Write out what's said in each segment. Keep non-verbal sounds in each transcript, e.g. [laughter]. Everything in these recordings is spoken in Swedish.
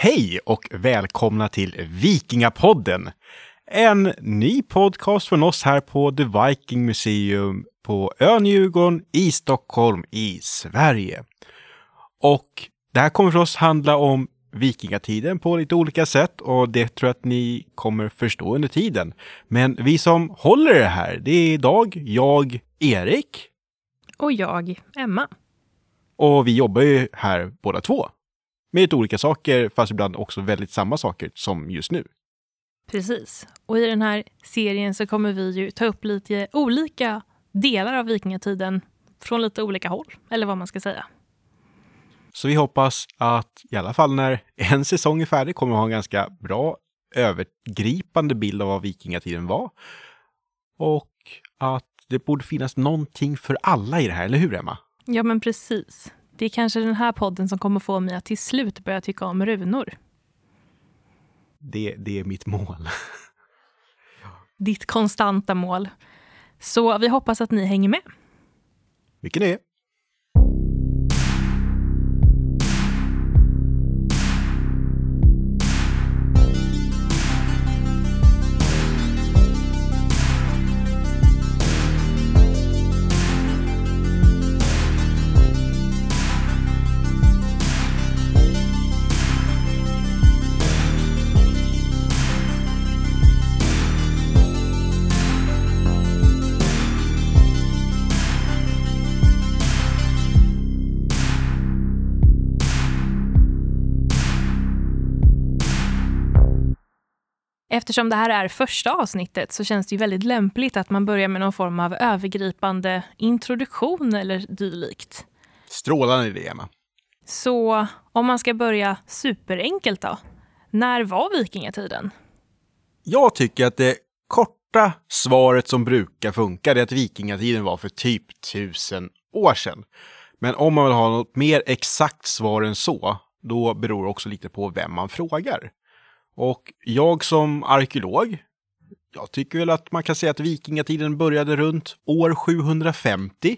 Hej och välkomna till Vikingapodden! En ny podcast från oss här på The Viking Museum på ön Djurgården i Stockholm i Sverige. Och det här kommer för oss handla om vikingatiden på lite olika sätt och det tror jag att ni kommer förstå under tiden. Men vi som håller det här, det är idag jag, Erik. Och jag, Emma. Och vi jobbar ju här båda två. Med lite olika saker, fast ibland också väldigt samma saker som just nu. Precis. Och i den här serien så kommer vi ju ta upp lite olika delar av vikingatiden från lite olika håll, eller vad man ska säga. Så vi hoppas att i alla fall när en säsong är färdig kommer vi ha en ganska bra övergripande bild av vad vikingatiden var. Och att det borde finnas någonting för alla i det här, eller hur Emma? Ja, men precis. Det är kanske den här podden som kommer få mig att till slut börja tycka om runor. Det, det är mitt mål. [laughs] Ditt konstanta mål. Så vi hoppas att ni hänger med. Vilken är? Eftersom det här är första avsnittet så känns det ju väldigt lämpligt att man börjar med någon form av övergripande introduktion eller dylikt. Strålande idé, Emma. Så om man ska börja superenkelt då. När var vikingatiden? Jag tycker att det korta svaret som brukar funka är att vikingatiden var för typ tusen år sedan. Men om man vill ha något mer exakt svar än så, då beror det också lite på vem man frågar. Och jag som arkeolog, jag tycker väl att man kan säga att vikingatiden började runt år 750.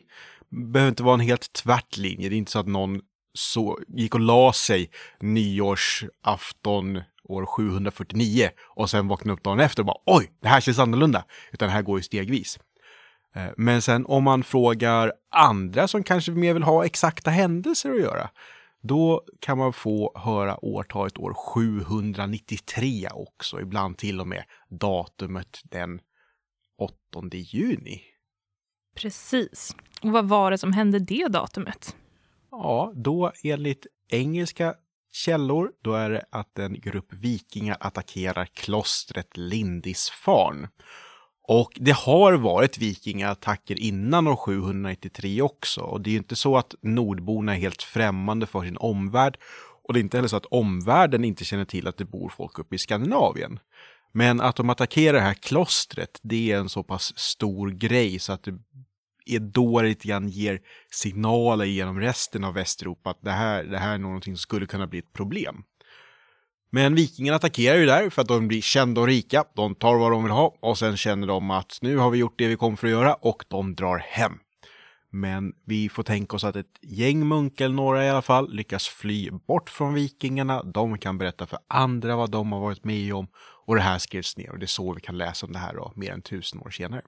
Behöver inte vara en helt tvärt linje. Det är inte så att någon så, gick och la sig nyårsafton år 749 och sen vaknade upp dagen efter och bara oj, det här känns annorlunda. Utan det här går ju stegvis. Eh, men sen om man frågar andra som kanske mer vill ha exakta händelser att göra, då kan man få höra årtalet år 793 också, ibland till och med datumet den 8 juni. Precis. Och vad var det som hände det datumet? Ja, då enligt engelska källor, då är det att en grupp vikingar attackerar klostret Lindisfarn. Och det har varit vikingaattacker innan år 793 också. Och det är ju inte så att nordborna är helt främmande för sin omvärld. Och det är inte heller så att omvärlden inte känner till att det bor folk uppe i Skandinavien. Men att de attackerar det här klostret, det är en så pass stor grej så att det är då det lite grann ger signaler genom resten av Västeuropa att det här, det här är någonting som skulle kunna bli ett problem. Men vikingarna attackerar ju där för att de blir kända och rika. De tar vad de vill ha och sen känner de att nu har vi gjort det vi kom för att göra och de drar hem. Men vi får tänka oss att ett gäng munkar, eller några i alla fall, lyckas fly bort från vikingarna. De kan berätta för andra vad de har varit med om och det här skrivs ner och det är så vi kan läsa om det här då, mer än tusen år senare.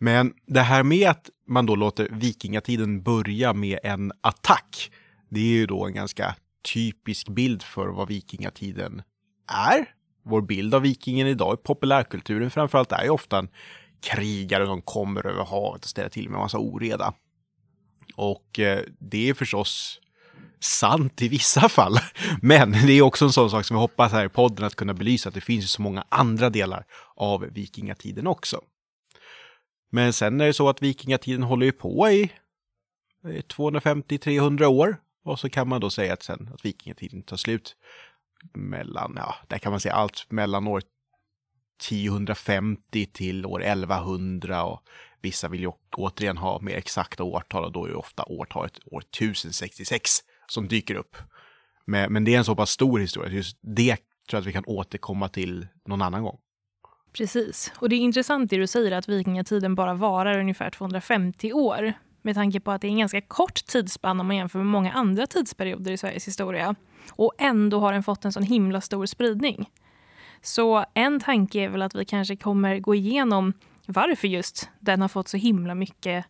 Men det här med att man då låter vikingatiden börja med en attack, det är ju då en ganska typisk bild för vad vikingatiden är. Vår bild av vikingen idag i populärkulturen framförallt är ju ofta en krigare som kommer över havet och ställer till med en massa oreda. Och eh, det är förstås sant i vissa fall. [laughs] Men det är också en sån sak som vi hoppas här i podden att kunna belysa att det finns så många andra delar av vikingatiden också. Men sen är det så att vikingatiden håller ju på i eh, 250-300 år och så kan man då säga att sen att vikingatiden tar slut mellan, ja, där kan man säga allt mellan år 1050 till år 1100 och vissa vill ju återigen ha mer exakta årtal och då är ju ofta årtalet år 1066 som dyker upp. Men, men det är en så pass stor historia, just det tror jag att vi kan återkomma till någon annan gång. Precis. Och det är intressant det du säger att vikingatiden bara varar ungefär 250 år med tanke på att det är en ganska kort tidsspann om man jämför med många andra tidsperioder i Sveriges historia. Och ändå har den fått en sån himla stor spridning. Så en tanke är väl att vi kanske kommer gå igenom varför just den har fått så himla mycket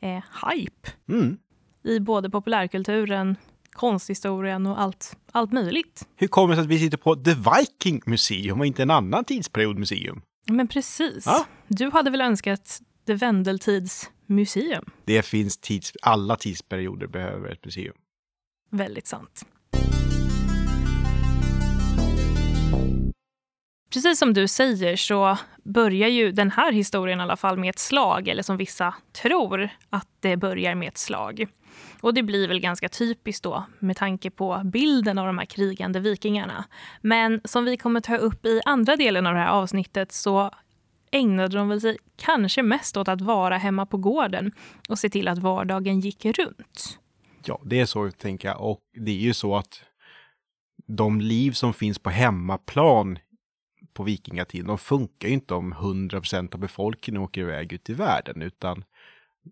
eh, hype Mm. i både populärkulturen, konsthistorien och allt, allt möjligt. Hur kommer det sig att vi sitter på The Viking Museum och inte en annan tidsperiodmuseum? Men precis. Ja. Du hade väl önskat The Vendeltidsmuseum? Det finns tids... Alla tidsperioder behöver ett museum. Väldigt sant. Precis som du säger så börjar ju den här historien i alla fall med ett slag, eller som vissa tror att det börjar med ett slag. Och det blir väl ganska typiskt då med tanke på bilden av de här krigande vikingarna. Men som vi kommer ta upp i andra delen av det här avsnittet så ägnade de väl sig kanske mest åt att vara hemma på gården och se till att vardagen gick runt. Ja, det är så tänker jag. Och det är ju så att de liv som finns på hemmaplan på vikingatiden, de funkar ju inte om 100% av befolkningen åker iväg ut i världen, utan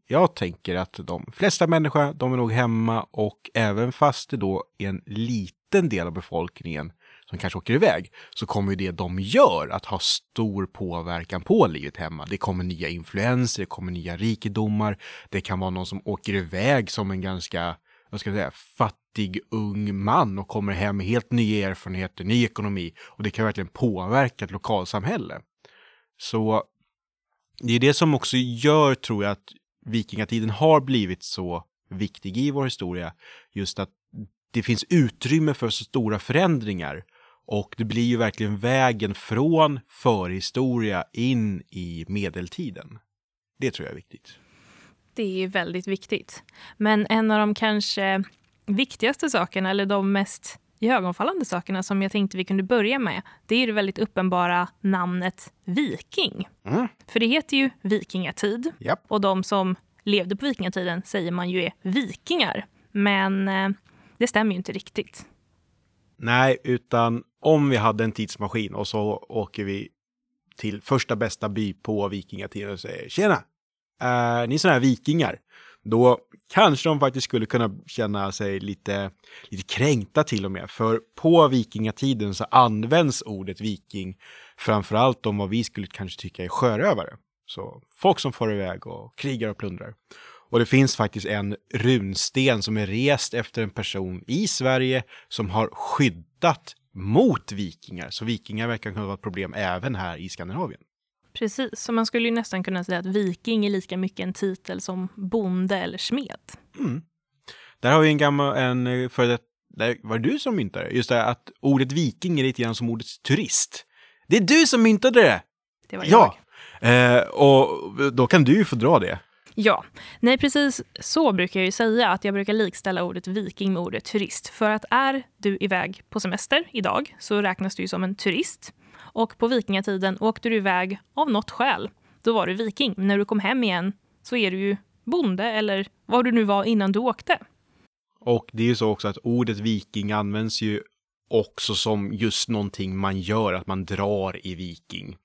jag tänker att de flesta människor, de är nog hemma och även fast det då är en liten del av befolkningen som kanske åker iväg, så kommer ju det de gör att ha stor påverkan på livet hemma. Det kommer nya influenser, det kommer nya rikedomar, det kan vara någon som åker iväg som en ganska, vad ska jag säga, fattig ung man och kommer hem med helt nya erfarenheter, ny ekonomi och det kan verkligen påverka ett lokalsamhälle. Så det är det som också gör, tror jag, att vikingatiden har blivit så viktig i vår historia. Just att det finns utrymme för så stora förändringar. Och det blir ju verkligen vägen från förhistoria in i medeltiden. Det tror jag är viktigt. Det är väldigt viktigt. Men en av de kanske viktigaste sakerna, eller de mest iögonfallande sakerna som jag tänkte vi kunde börja med, det är det väldigt uppenbara namnet viking. Mm. För det heter ju vikingatid Japp. och de som levde på vikingatiden säger man ju är vikingar. Men eh, det stämmer ju inte riktigt. Nej, utan om vi hade en tidsmaskin och så åker vi till första bästa by på vikingatiden och säger tjena, är ni sådana här vikingar? Då kanske de faktiskt skulle kunna känna sig lite, lite kränkta till och med. För på vikingatiden så används ordet viking framförallt om vad vi skulle kanske tycka är sjörövare. Så folk som far iväg och krigar och plundrar. Och det finns faktiskt en runsten som är rest efter en person i Sverige som har skyddat mot vikingar. Så vikingar verkar kunna vara ett problem även här i Skandinavien. Precis, så man skulle ju nästan kunna säga att viking är lika mycket en titel som bonde eller smed. Där har vi en gammal, en eh, före detta, var det du som myntade det? Just det, att ordet viking är lite grann som ordet turist. Det är du som myntade det! Det var Ja! jag. Eh, och då kan du ju få dra det. Ja, nej precis så brukar jag ju säga att jag brukar likställa ordet viking med ordet turist. För att är du iväg på semester idag så räknas du ju som en turist. Och på vikingatiden åkte du iväg av något skäl. Då var du viking. Men när du kom hem igen så är du ju bonde eller vad du nu var innan du åkte. Och det är ju så också att ordet viking används ju också som just någonting man gör, att man drar i viking.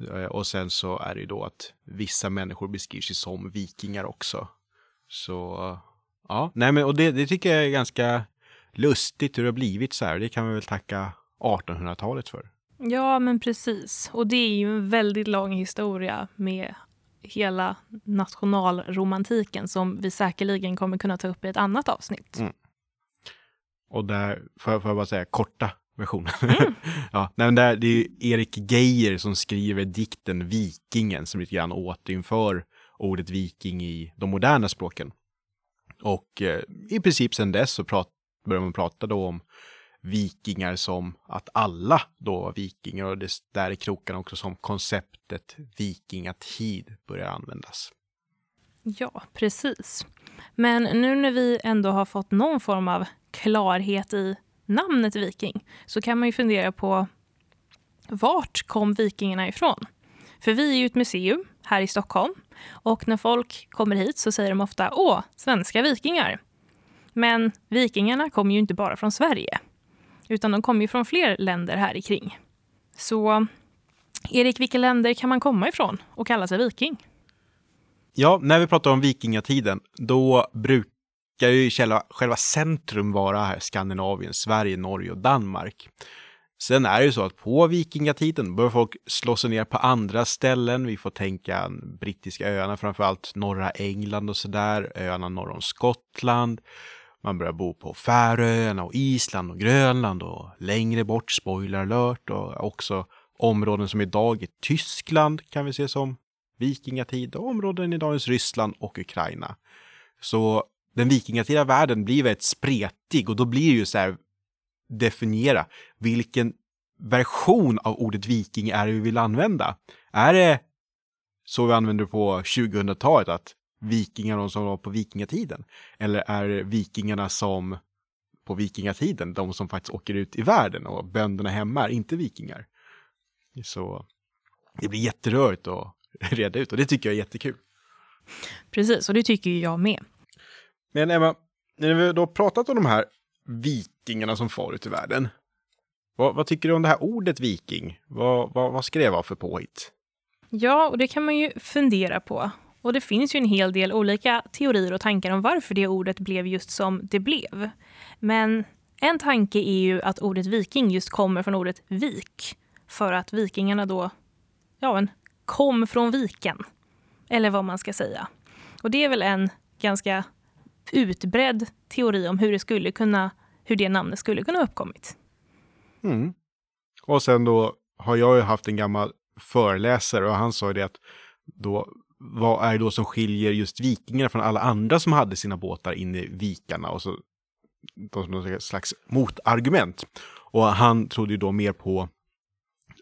Eh, Och sen så är det ju då att vissa människor beskriver sig som vikingar också. Så ja, nej men och det, det tycker jag är ganska lustigt hur det har blivit så här. Det kan vi väl tacka 1800-talet för. Ja, men precis. Och det är ju en väldigt lång historia med hela nationalromantiken som vi säkerligen kommer kunna ta upp i ett annat avsnitt. Mm. Och där, får, får jag bara säga, korta versionen. [laughs] ja, nej, men det är ju Erik Geijer som skriver dikten Vikingen som lite grann återinför ordet viking i de moderna språken. Och eh, i princip sedan dess så prat, börjar man prata då om vikingar som att alla då var vikingar och det där i krokarna också som konceptet vikingatid börjar användas. Ja, precis. Men nu när vi ändå har fått någon form av klarhet i namnet viking så kan man ju fundera på vart kom vikingarna ifrån? För vi är ju ett museum här i Stockholm och när folk kommer hit så säger de ofta åh, svenska vikingar. Men vikingarna kommer ju inte bara från Sverige utan de kommer ju från fler länder här i kring. Så Erik, vilka länder kan man komma ifrån och kalla sig viking? Ja, när vi pratar om vikingatiden, då brukar Ska ju själva, själva centrum vara här Skandinavien, Sverige, Norge och Danmark. Sen är det ju så att på vikingatiden börjar folk slå sig ner på andra ställen. Vi får tänka brittiska öarna, framförallt norra England och sådär, öarna norr om Skottland. Man börjar bo på Färöarna och Island och Grönland och längre bort, spoiler alert, och också områden som idag är Tyskland kan vi se som vikingatid och områden i dagens Ryssland och Ukraina. Så den vikingatida världen blir väldigt spretig och då blir det ju så här definiera vilken version av ordet viking är det vi vill använda. Är det så vi använder på 2000-talet, att vikingar de som var på vikingatiden? Eller är det vikingarna som på vikingatiden, de som faktiskt åker ut i världen och bönderna hemma är inte vikingar? Så det blir jätterörigt att [laughs] reda ut och det tycker jag är jättekul. Precis, och det tycker ju jag med. Men Emma, när vi då pratat om de här vikingarna som far ut i världen. Vad, vad, tycker du om det här ordet viking? Vad, vad, vad skrev det för påhitt? Ja, och det kan man ju fundera på. Och det finns ju en hel del olika teorier och tankar om varför det ordet blev just som det blev. Men en tanke är ju att ordet viking just kommer från ordet vik. För att vikingarna då, ja, men, kom från viken. Eller vad man ska säga. Och det är väl en ganska utbredd teori om hur det skulle kunna, hur det namnet skulle kunna ha uppkommit. Mm. Och sen då har jag ju haft en gammal föreläsare och han sa ju det att då, vad är det då som skiljer just vikingarna från alla andra som hade sina båtar inne i vikarna och så de som någon slags motargument. Och han trodde ju då mer på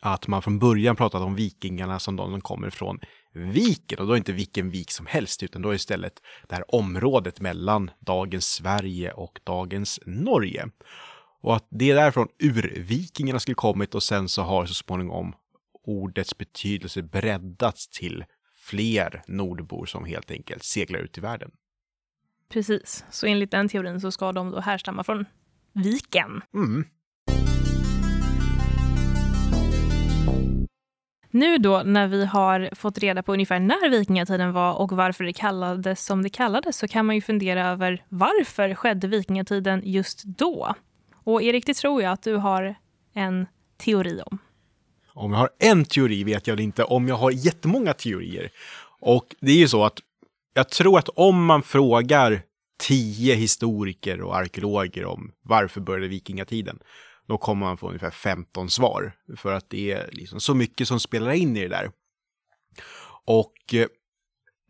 att man från början pratade om vikingarna som de som kommer från viken. Och då är inte vilken vik som helst, utan då är istället det här området mellan dagens Sverige och dagens Norge. Och att det är därifrån urvikingarna skulle kommit och sen så har så småningom ordets betydelse breddats till fler nordbor som helt enkelt seglar ut i världen. Precis, så enligt den teorin så ska de då härstamma från viken. Mm. Nu då när vi har fått reda på ungefär när vikingatiden var och varför det kallades som det kallades så kan man ju fundera över varför skedde vikingatiden just då? Och Erik, det tror jag att du har en teori om. Om jag har en teori vet jag inte, om jag har jättemånga teorier. Och det är ju så att jag tror att om man frågar tio historiker och arkeologer om varför började vikingatiden, då kommer man få ungefär 15 svar. För att det är liksom så mycket som spelar in i det där. Och eh,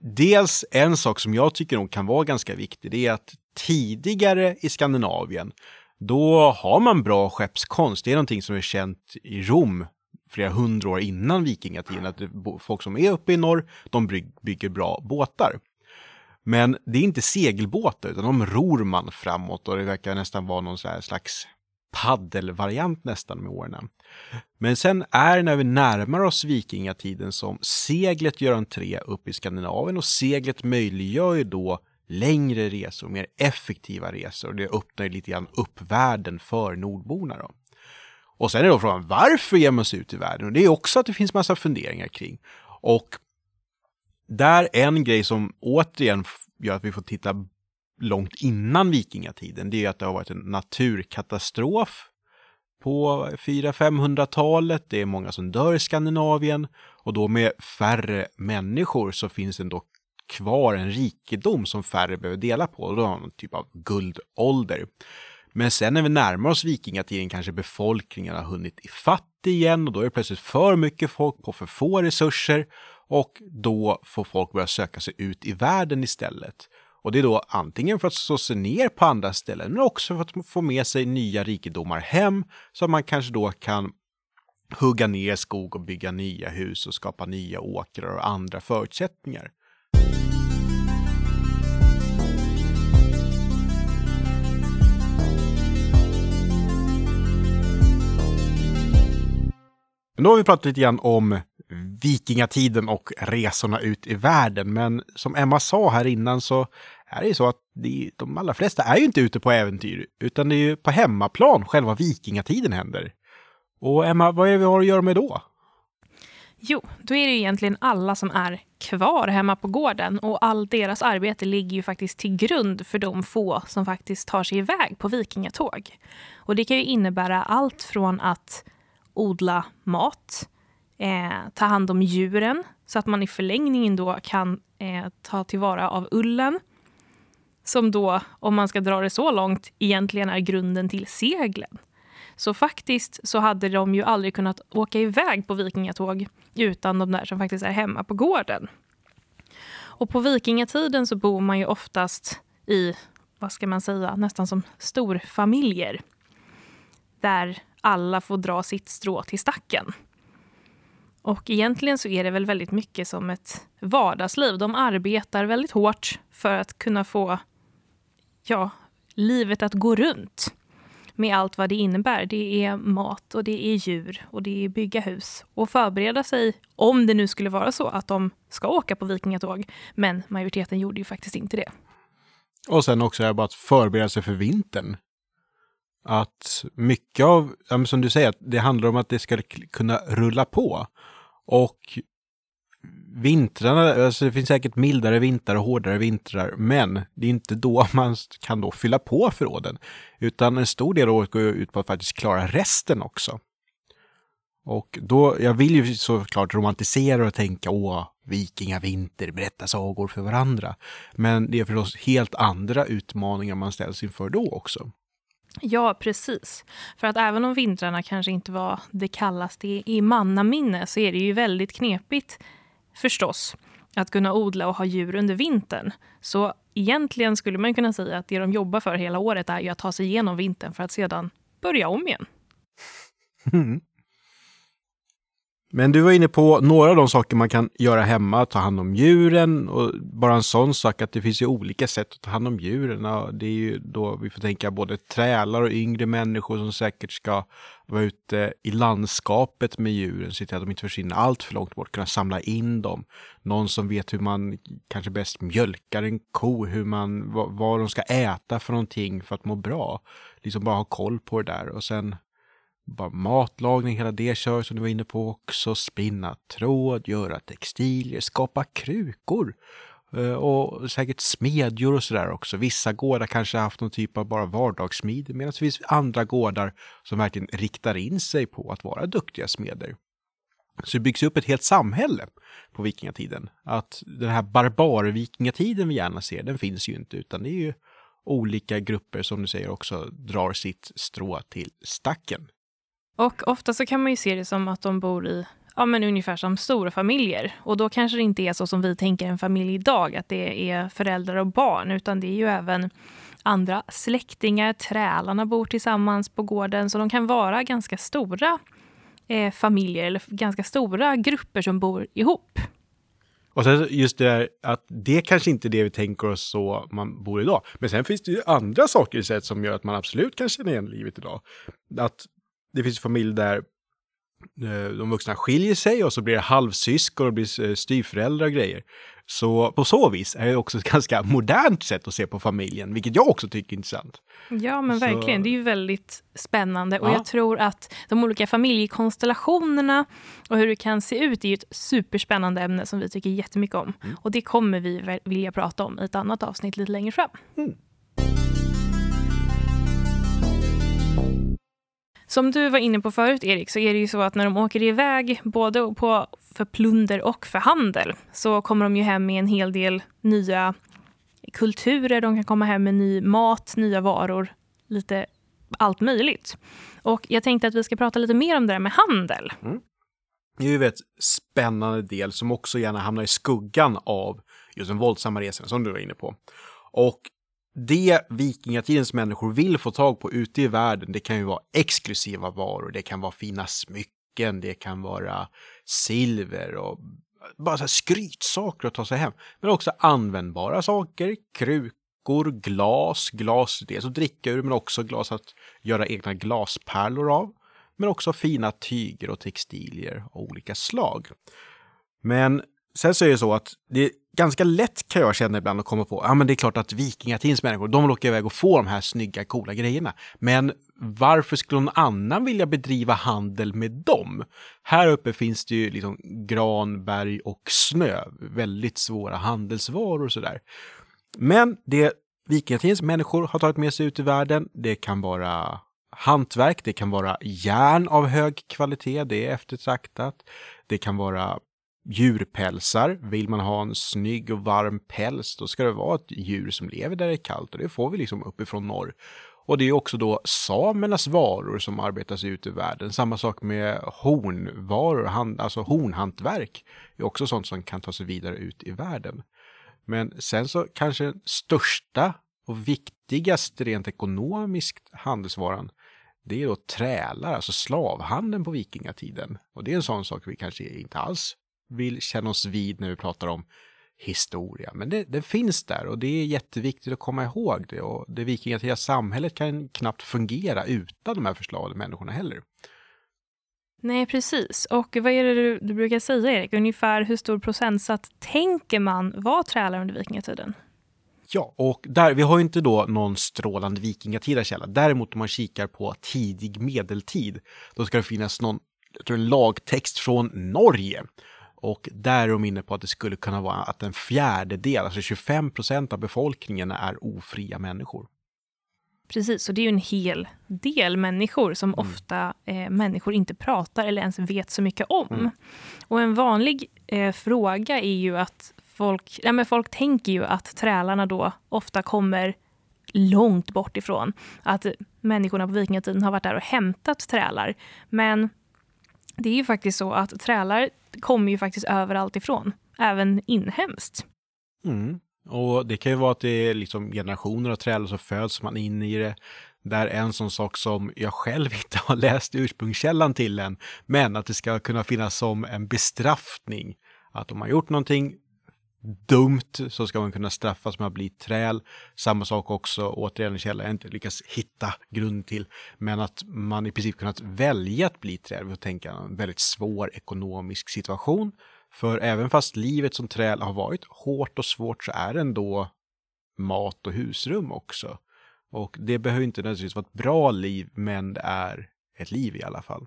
dels en sak som jag tycker nog kan vara ganska viktig, det är att tidigare i Skandinavien, då har man bra skeppskonst. Det är någonting som är känt i Rom flera hundra år innan vikingatiden, att folk som är uppe i norr, de bygger bra båtar. Men det är inte segelbåtar, utan de ror man framåt och det verkar nästan vara någon slags paddelvariant nästan med åren. Men sen är det när vi närmar oss vikingatiden som seglet gör entré upp i Skandinavien och seglet möjliggör ju då längre resor, mer effektiva resor och det öppnar ju lite grann upp världen för nordborna. Då. Och sen är då frågan varför ger man sig ut i världen? Och det är också att det finns massa funderingar kring. Och där en grej som återigen gör att vi får titta långt innan vikingatiden, det är att det har varit en naturkatastrof på 400-500-talet. Det är många som dör i Skandinavien och då med färre människor så finns det ändå kvar en rikedom som färre behöver dela på. Och då har man typ av guldålder. Men sen när vi närmar oss vikingatiden kanske befolkningen har hunnit ifatt igen och då är det plötsligt för mycket folk på för få resurser och då får folk börja söka sig ut i världen istället. Och det är då antingen för att slå sig ner på andra ställen, men också för att få med sig nya rikedomar hem, så att man kanske då kan hugga ner skog och bygga nya hus och skapa nya åkrar och andra förutsättningar. Men då har vi pratat lite grann om vikingatiden och resorna ut i världen. Men som Emma sa här innan så är det ju så att de, de allra flesta är ju inte ute på äventyr, utan det är ju på hemmaplan själva vikingatiden händer. Och Emma, vad är det vi har att göra med då? Jo, då är det ju egentligen alla som är kvar hemma på gården och all deras arbete ligger ju faktiskt till grund för de få som faktiskt tar sig iväg på vikingatåg. Och det kan ju innebära allt från att odla mat, eh, ta hand om djuren så att man i förlängningen då kan eh, ta tillvara av ullen som då, om man ska dra det så långt, egentligen är grunden till seglen. Så faktiskt så hade de ju aldrig kunnat åka iväg på vikingatåg utan de där som faktiskt är hemma på gården. Och på vikingatiden så bor man ju oftast i, vad ska man säga, nästan som storfamiljer. Där alla får dra sitt strå till stacken. Och egentligen så är det väl väldigt mycket som ett vardagsliv. De arbetar väldigt hårt för att kunna få ja, livet att gå runt med allt vad det innebär. Det är mat och det är djur och det är bygga hus och förbereda sig om det nu skulle vara så att de ska åka på vikingatåg. Men majoriteten gjorde ju faktiskt inte det. Och sen också är det bara att förbereda sig för vintern. Att mycket av, som du säger, det handlar om att det ska kunna rulla på. Och vintrarna, alltså det finns säkert mildare vintrar och hårdare vintrar, men det är inte då [laughs] man kan då fylla på förråden. Utan en stor del av året går ut på att faktiskt klara resten också. Och då, jag vill ju såklart romantisera och tänka åh, vikingavinter, berätta sagor för varandra. Men det är förstås helt andra utmaningar man ställs inför då också. Ja, precis. För att även om vintrarna kanske inte var det kallaste i mannaminne så är det ju väldigt knepigt förstås att kunna odla och ha djur under vintern. Så egentligen skulle man kunna säga att det de jobbar för hela året är ju att ta sig igenom vintern för att sedan börja om igen. Mm. [laughs] Men du var inne på några av de saker man kan göra hemma, ta hand om djuren och bara en sån sak att det finns ju olika sätt att ta hand om djuren. Det är ju då vi får tänka både trälar och yngre människor som säkert ska vara ute i landskapet med djuren, se till att de inte försvinner allt för långt bort, kunna samla in dem. Någon som vet hur man kanske bäst mjölkar en ko, hur man, vad, vad de ska äta för någonting för att må bra. Liksom bara ha koll på det där och sen bara matlagning, hela det kör som du var inne på också. Spinna tråd, göra textilier, skapa krukor. Eh, och säkert smedjor och sådär också. Vissa gårdar kanske haft någon typ av bara vardagssmide medan det finns andra gårdar som verkligen riktar in sig på att vara duktiga smeder. Så det byggs upp ett helt samhälle på vikingatiden. Att den här barbarvikingatiden vi gärna ser, den finns ju inte utan det är ju olika grupper som du säger också drar sitt strå till stacken. Och ofta så kan man ju se det som att de bor i ja, men ungefär som stora familjer. Och då kanske det inte är så som vi tänker en familj idag, att det är föräldrar och barn, utan det är ju även andra släktingar. Trälarna bor tillsammans på gården, så de kan vara ganska stora eh, familjer eller ganska stora grupper som bor ihop. Och sen just det där att det kanske inte är det vi tänker oss så man bor idag. Men sen finns det ju andra saker i sätt som gör att man absolut kan känna igen livet idag. Att det finns familjer där eh, de vuxna skiljer sig och så blir det halvsyskon och blir eh, styvföräldrar och grejer. Så på så vis är det också ett [laughs] ganska modernt sätt att se på familjen, vilket jag också tycker är intressant. Ja, men så... verkligen. Det är ju väldigt spännande och ja. jag tror att de olika familjekonstellationerna och hur det kan se ut är ett superspännande ämne som vi tycker jättemycket om. Mm. Och det kommer vi vilja prata om i ett annat avsnitt lite längre fram. Mm. Som du var inne på förut, Erik, så är det ju så att när de åker iväg, både på, för plunder och för handel, så kommer de ju hem med en hel del nya kulturer. De kan komma hem med ny mat, nya varor, lite allt möjligt. Och jag tänkte att vi ska prata lite mer om det där med handel. Mm. Det är ju en spännande del som också gärna hamnar i skuggan av just den våldsamma resan som du var inne på. Och det vikingatidens människor vill få tag på ute i världen, det kan ju vara exklusiva varor, det kan vara fina smycken, det kan vara silver och bara så här skrytsaker att ta sig hem. Men också användbara saker, krukor, glas, glas dels att dricka ur men också glas att göra egna glaspärlor av. Men också fina tyger och textilier av olika slag. Men sen så är det så att det ganska lätt kan jag känna ibland att komma på, ja men det är klart att vikingatidens människor, de åka iväg och få de här snygga, coola grejerna. Men varför skulle någon annan vilja bedriva handel med dem? Här uppe finns det ju liksom gran, berg och snö, väldigt svåra handelsvaror och sådär. Men det vikingatidens människor har tagit med sig ut i världen, det kan vara hantverk, det kan vara järn av hög kvalitet, det är eftertraktat. Det kan vara djurpälsar. Vill man ha en snygg och varm päls, då ska det vara ett djur som lever där det är kallt och det får vi liksom uppifrån norr. Och det är också då samernas varor som arbetas ut i världen. Samma sak med hornvaror, alltså hornhantverk är också sånt som kan ta sig vidare ut i världen. Men sen så kanske den största och viktigaste rent ekonomiskt handelsvaran, det är då trälar, alltså slavhandeln på vikingatiden. Och det är en sån sak vi kanske inte alls vill känna oss vid när vi pratar om historia. Men det, det, finns där och det är jätteviktigt att komma ihåg det. Och det vikingatida samhället kan knappt fungera utan de här förslavade människorna heller. Nej, precis. Och vad är det du, du brukar säga, Erik? Ungefär hur stor procentsats tänker man var trälar under vikingatiden? Ja, och där, vi har ju inte då någon strålande vikingatida källa. Däremot om man kikar på tidig medeltid, då ska det finnas någon jag tror en lagtext från Norge och där är de inne på att det skulle kunna vara att en fjärdedel, alltså 25 procent av befolkningen är ofria människor. Precis, och det är ju en hel del människor som mm. ofta eh, människor inte pratar eller ens vet så mycket om. Mm. Och en vanlig eh, fråga är ju att folk, ja, men folk tänker ju att trälarna då ofta kommer långt bort ifrån. Att människorna på vikingatiden har varit där och hämtat trälar. Men det är ju faktiskt så att trälar kommer ju faktiskt överallt ifrån, även inhemskt. Mm. Och det kan ju vara att det är liksom generationer av trälar som föds man in i det. Där en sån sak som jag själv [laughs] inte har läst ursprungskällan till än, men att det ska kunna finnas som en bestraffning. Att om man gjort någonting dumt så ska man kunna straffas med att bli träl. Samma sak också, återigen en källa jag inte lyckas hitta grund till, men att man i princip kunnat välja att bli träl. Vi får tänka en väldigt svår ekonomisk situation. För även fast livet som träl har varit hårt och svårt så är det ändå mat och husrum också. Och det behöver inte nödvändigtvis vara ett bra liv, men det är ett liv i alla fall.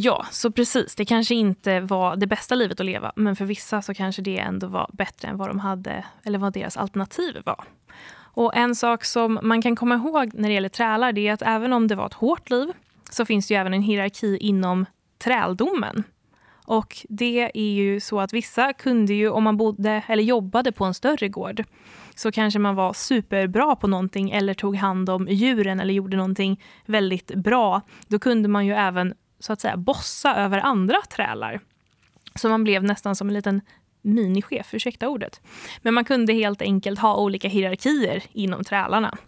Ja, så precis. Det kanske inte var det bästa livet att leva, men för vissa så kanske det ändå var bättre än vad de hade, eller vad deras alternativ var. Och en sak som man kan komma ihåg när det gäller trälar, det är att även om det var ett hårt liv, så finns det ju även en hierarki inom träldomen. Och det är ju så att vissa kunde ju, om man bodde eller jobbade på en större gård, så kanske man var superbra på någonting eller tog hand om djuren eller gjorde någonting väldigt bra. Då kunde man ju även så att säga bossa över andra trälar. Så man blev nästan som en liten minichef, ursäkta ordet. Men man kunde helt enkelt ha olika hierarkier inom trälarna.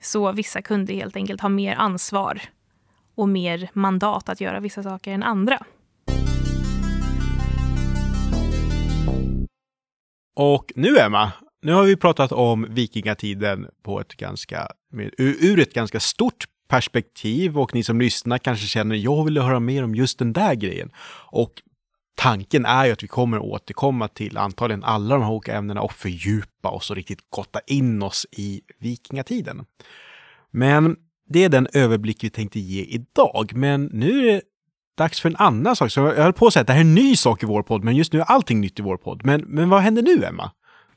Så vissa kunde helt enkelt ha mer ansvar och mer mandat att göra vissa saker än andra. Och nu Emma, nu har vi pratat om vikingatiden på ett ganska, ur ett ganska stort perspektiv och ni som lyssnar kanske känner jag vill höra mer om just den där grejen. Och tanken är ju att vi kommer återkomma till antagligen alla de här olika ämnena och fördjupa oss och riktigt gotta in oss i vikingatiden. Men det är den överblick vi tänkte ge idag. Men nu är det dags för en annan sak. Så jag höll på att säga att det här är en ny sak i vår podd, men just nu är allting nytt i vår podd. Men, men vad händer nu, Emma?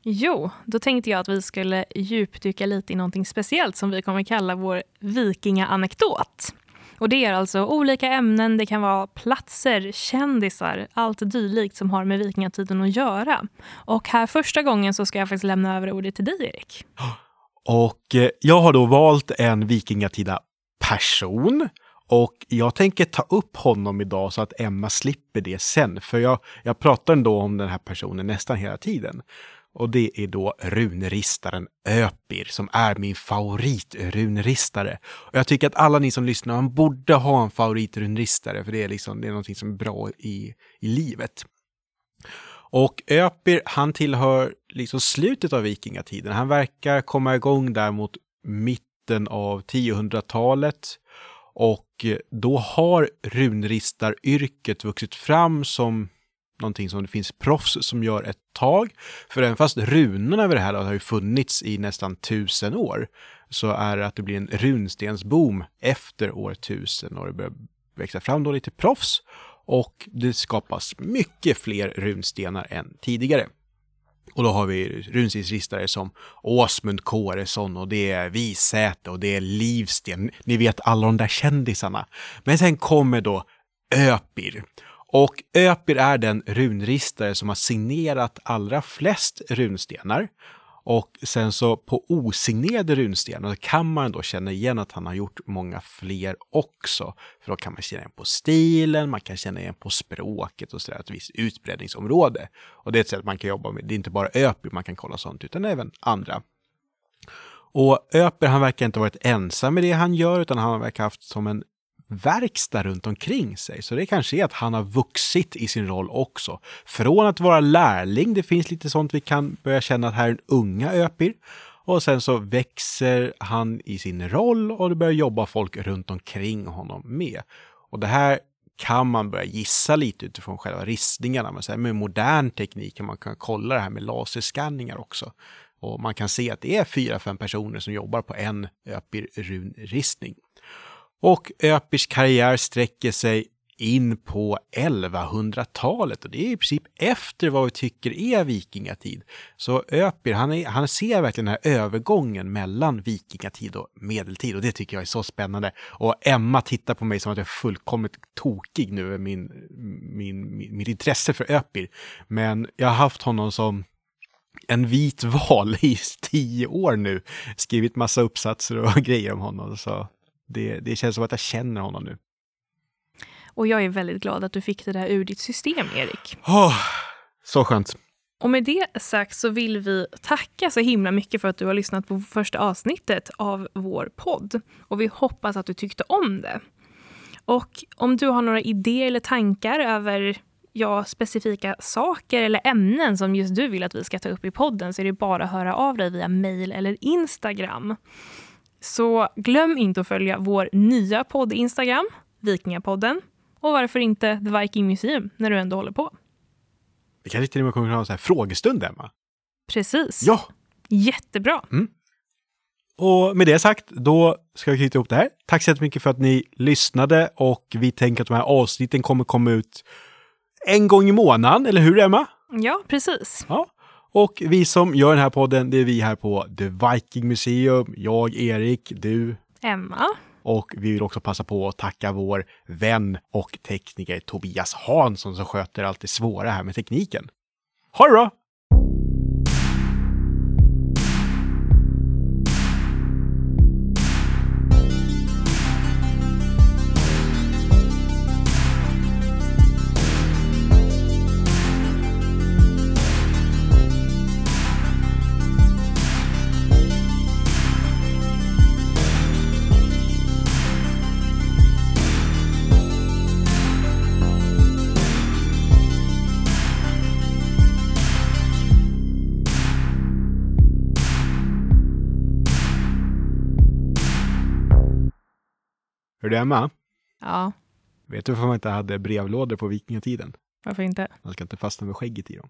Jo, då tänkte jag att vi skulle djupdyka lite i någonting speciellt som vi kommer kalla vår vikingaanekdot. Och det är alltså olika ämnen, det kan vara platser, kändisar, allt dylikt som har med vikingatiden att göra. Och här första gången så ska jag faktiskt lämna över ordet till dig, Erik. Och eh, jag har då valt en vikingatida person och jag tänker ta upp honom idag så att Emma slipper det sen, för jag, jag pratar ändå om den här personen nästan hela tiden. Och det är då runristaren Öpir som är min favoritrunristare. Och jag tycker att alla ni som lyssnar, man borde ha en favoritrunristare för det är liksom, det är någonting som är bra i, i livet. Och Öpir, han tillhör liksom slutet av vikingatiden. Han verkar komma igång där mot mitten av 1000-talet. Och då har runristaryrket vuxit fram som någonting som det finns proffs som gör ett tag. För även fast runorna över det här har ju funnits i nästan tusen år, så är det att det blir en runstensboom efter år tusen och det börjar växa fram då lite proffs och det skapas mycket fler runstenar än tidigare. Och då har vi runstensristare som Åsmund Kåresson och det är Visäte och det är Livsten. Ni vet alla de där kändisarna. Men sen kommer då Öpir. Och Öpir är den runristare som har signerat allra flest runstenar. Och sen så på osignerade runstenar kan man då känna igen att han har gjort många fler också. För då kan man känna igen på stilen, man kan känna igen på språket och sådär, ett visst utbredningsområde. Och det är ett sätt man kan jobba med. Det är inte bara Öpir man kan kolla sånt, utan även andra. Och Öper, han verkar inte ha varit ensam med det han gör, utan han verkar haft som en verkstad runt omkring sig. Så det kanske är att han har vuxit i sin roll också. Från att vara lärling, det finns lite sånt vi kan börja känna att här är en unga Öpir. Och sen så växer han i sin roll och det börjar jobba folk runt omkring honom med. Och det här kan man börja gissa lite utifrån själva ristningarna. Men med modern teknik kan man kan kolla det här med laserskanningar också. Och man kan se att det är fyra, fem personer som jobbar på en Öpir-runristning. Och Öpirs karriär sträcker sig in på 1100-talet och det är i princip efter vad vi tycker är vikingatid. Så Öpir, han, är, han ser verkligen den här övergången mellan vikingatid och medeltid och det tycker jag är så spännande. Och Emma tittar på mig som att jag är fullkomligt tokig nu över min, min, min, mitt intresse för Öpir. Men jag har haft honom som en vit [laughs] val i tio år nu, skrivit massa uppsatser och [laughs] grejer om honom. Så det, det känns som att jag känner honom nu. Och jag är väldigt glad att du fick det där ur ditt system, Erik. Oh, så skönt. Och med det sagt så vill vi tacka så himla mycket för att du har lyssnat på första avsnittet av vår podd. Och vi hoppas att du tyckte om det. Och om du har några idéer eller tankar över ja, specifika saker eller ämnen som just du vill att vi ska ta upp i podden så är det bara att höra av dig via mail eller Instagram. Så glöm inte att följa vår nya podd Instagram, Vikingapodden. Och varför inte The Viking Museum när du ändå håller på? Vi kanske till och med kommer att ha en sån här frågestund, Emma? Precis. Ja! Jättebra. Mm. Och med det sagt, då ska vi knyta ihop det här. Tack så jättemycket för att ni lyssnade och vi tänker att de här avsnitten kommer komma ut en gång i månaden, eller hur Emma? Ja, precis. Ja. Och vi som gör den här podden, det är vi här på The Viking Museum. Jag, Erik, du. Emma. Och vi vill också passa på att tacka vår vän och tekniker Tobias Hansson som sköter allt det svåra här med tekniken. Ha det bra! Hör du Emma? Ja. Vet du varför man inte hade brevlådor på vikingatiden? Varför inte? Man ska inte fastna med skägget i dem.